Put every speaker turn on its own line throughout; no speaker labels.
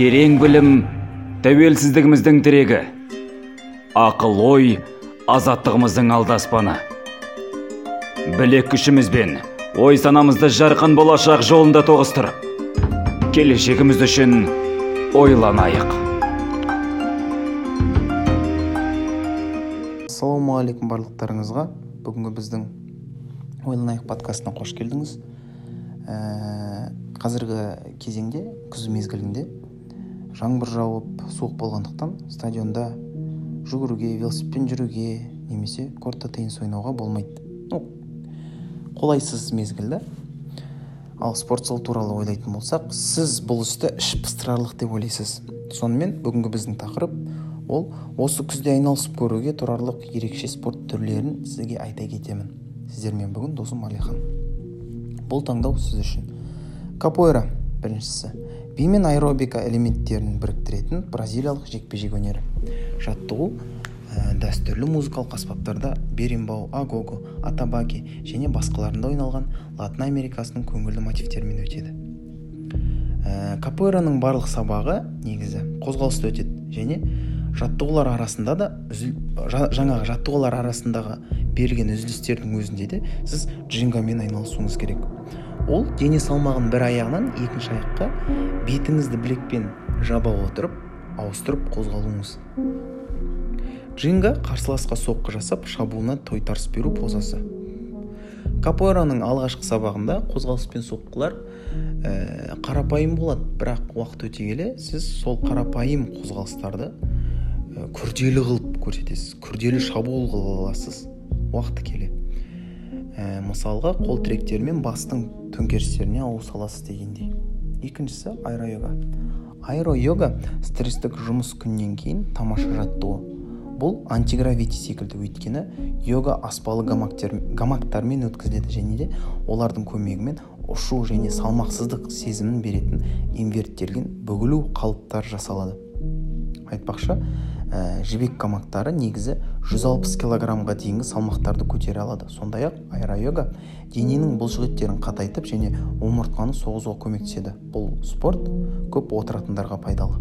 терең білім тәуелсіздігіміздің тірегі. Ақыл ой азаттығымыздың алдаспаны. Білек күшімізбен ой санамызды жарқын болашақ жолында тоғыстырып келешегіміз үшін ойланайық.
Ассалаумағалейкум барлықтарыңызға. Бүгінгі біздің ойланайық подкастына қош келдіңіз. Ә, қазіргі кезеңде күз мезгілінде жаңбыр жауып суық болғандықтан стадионда жүгіруге велосипедпен жүруге немесе кортта теннис ойнауға болмайды. Ну қолайсыз мезгіл да. Ал спорт зал туралы ойлайтын болсақ сіз бұл істі іш пыстырарлық деп ойлайсыз. Сонымен бүгінгі біздің тақырып ол осы күзде айналысып көруге тұрарлық ерекше спорт түрлерін сізге айта кетемін. Сіздермен бүгін досым алихан бұл таңдау сіз үшін. Капоэра біріншісі. Би мен аэробика элементтерін біріктіретін бразилиялық жекпе жек өнері. Жаттығу ә, дәстүрлі музыкалық аспаптарда беримбау агого атабаки және басқаларында ойналған латын америкасының көңілді мотивтерімен өтеді. Ә, барлық сабағы негізі қозғалыста өтеді және жаттығулар арасында да үзіл, жаңағы жаттығулар арасындағы берілген үзілістердің өзінде де сіз джингамен айналысуыңыз керек. Ол дене салмағын бір аяғынан екінші аяққа бетіңізді білекпен жаба отырып ауыстырып қозғалуыңыз. Джинга қарсыласқа соққы жасап шабуылына тойтарыс беру позасы. Капоэраның алғашқы сабағында қозғалыс пен соққылар ә, қарапайым болады. Бірақ уақыт өте келе сіз сол қарапайым қозғалыстарды күрделі қылып көрсетесіз күрделі шабуыл қыла аласыз. Уақыты келе. Ә, мысалға қол тіректері мен бастың төңкерістеріне ауыса аласыз дегендей. Екіншісі аэро аэро йога стресстік жұмыс күннен кейін тамаша жаттығу. Бұл антигравити секілді өйткені йога аспалы гамактер, гамактармен өткізіледі және де олардың көмегімен ұшу және салмақсыздық сезімін беретін инверттелген бүгілу қалыптары жасалады. Айтпақшы ә, жібек камақтары негізі 160 килограммға дейінгі салмақтарды көтере алады. Сондай ақ аэро дененің бұлшық қатайтып және омыртқаны соғызуға көмектеседі. Бұл спорт көп отыратындарға пайдалы.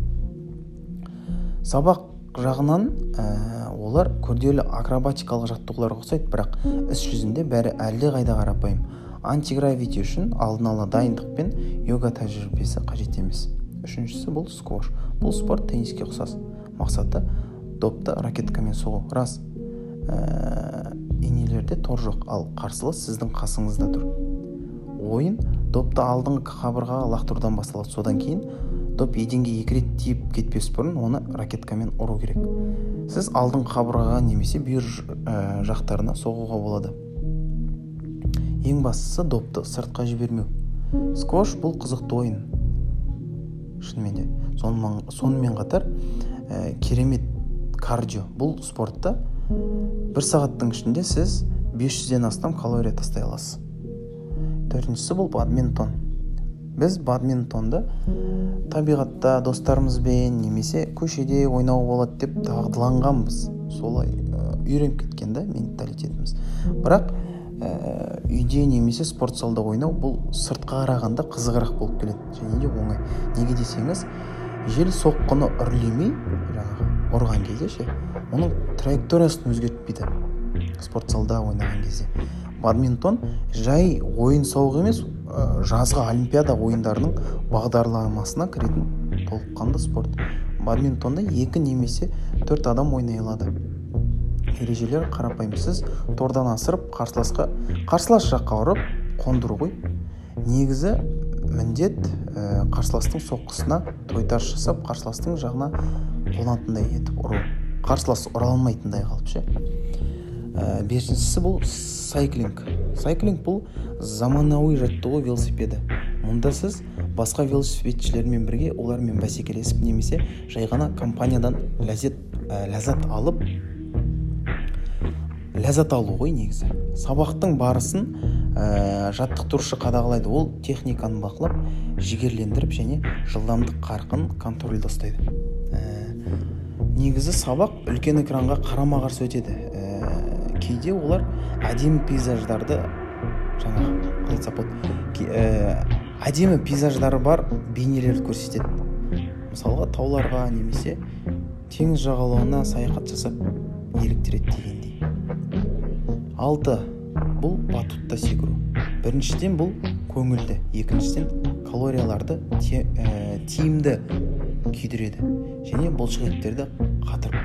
Сабақ жағынан ә, олар күрделі акробатикалық жаттығуларға ұқсайды бірақ іс жүзінде бәрі әлдеқайда қарапайым. Антигравити үшін алдын ала дайындық пен йога тәжірибесі қажет емес. Үшіншісі бұл сквош. Бұл спорт тенниске ұқсас. Мақсаты допты ракеткамен соғу. Рас ә, инелерде тор жоқ ал қарсылас сіздің қасыңызда тұр. Ойын допты алдыңғы қабырғаға лақтырудан басталады. Содан кейін доп еденге екі рет тиіп кетпес бұрын оны ракеткамен ұру керек. Сіз алдыңғы қабырғаға немесе бүйір ә, жақтарына соғуға болады. Ең бастысы допты сыртқа жібермеу. Сквош бұл қызықты ойын. Шынымен де сонымен қатар ә, керемет кардио. Бұл спортта бір сағаттың ішінде сіз 500-ден астам калория тастай аласыз. Төртіншісі бұл бадминтон. Біз бадминтонды табиғатта достарымызбен немесе көшеде ойнауға болады деп дағдыланғанбыз. Солай үйреніп кеткен да менталитетіміз. Бірақ ә, үйде немесе спорт залда ойнау бұл сыртқа қарағанда қызығырақ болып келеді және де оңай. Неге десеңіз жел соққыны үрлемей жаңағы ұрған кезде ше оның траекториясын өзгертпейді. Спорт залда ойнаған кезде. Бадминтон жай ойын сауық емес жазғы олимпиада ойындарының бағдарламасына кіретін толыққанды спорт. Бадминтонды екі немесе төрт адам ойнай алады. Ережелер қарапайым сіз тордан асырып қарсыласқа қарсылас жаққа ұрып қондыру ғой негізі міндет ә, қарсыластың соққысына тойтарыс жасап қарсыластың жағына қонатындай етіп ұру. Қарсылас ұра алмайтындай қылып ше? Ә, бесіншісі бұл сайклинг. Сайклинг бұл заманауи жаттығу велосипеді. Мұнда сіз басқа велосипедшілермен бірге олармен бәсекелесіп немесе жай ғана компаниядан ләззат ә, ләззат алып ләззат алу ғой негізі. Сабақтың барысын ә, жаттықтырушы қадағалайды. Ол техниканы бақылап жігерлендіріп және жылдамдық қарқын контрольда ұстайды. Ә, негізі сабақ үлкен экранға қарама қарсы өтеді. Ә, кейде олар әдемі пейзаждарды жаңағы қалай айтсақ болады әдемі пейзаждары бар бейнелерді көрсетеді. Мысалға тауларға немесе теңіз жағалауына саяхат жасап еліктіреді дегендей. Алты бұл батутта секіру. Біріншіден бұл көңілді. Екіншіден калорияларды те, ә, тиімді күйдіреді. Және бұлшықеттерді қатырып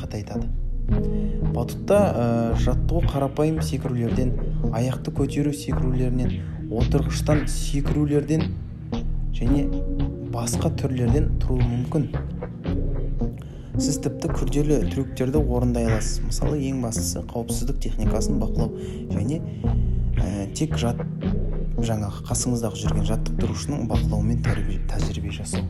қатайтады. Батутта ә, жаттығу қарапайым секірулерден аяқты көтеру секірулерінен отырғыштан секірулерден және басқа түрлерден тұруы мүмкін. Сіз тіпті күрделі трюктерді орындай аласыз. Мысалы ең бастысы қауіпсіздік техникасын бақылау және ә, тек жат жаңағы қасыңыздағы жүрген жаттықтырушының бақылауымен тәжірибе жасау.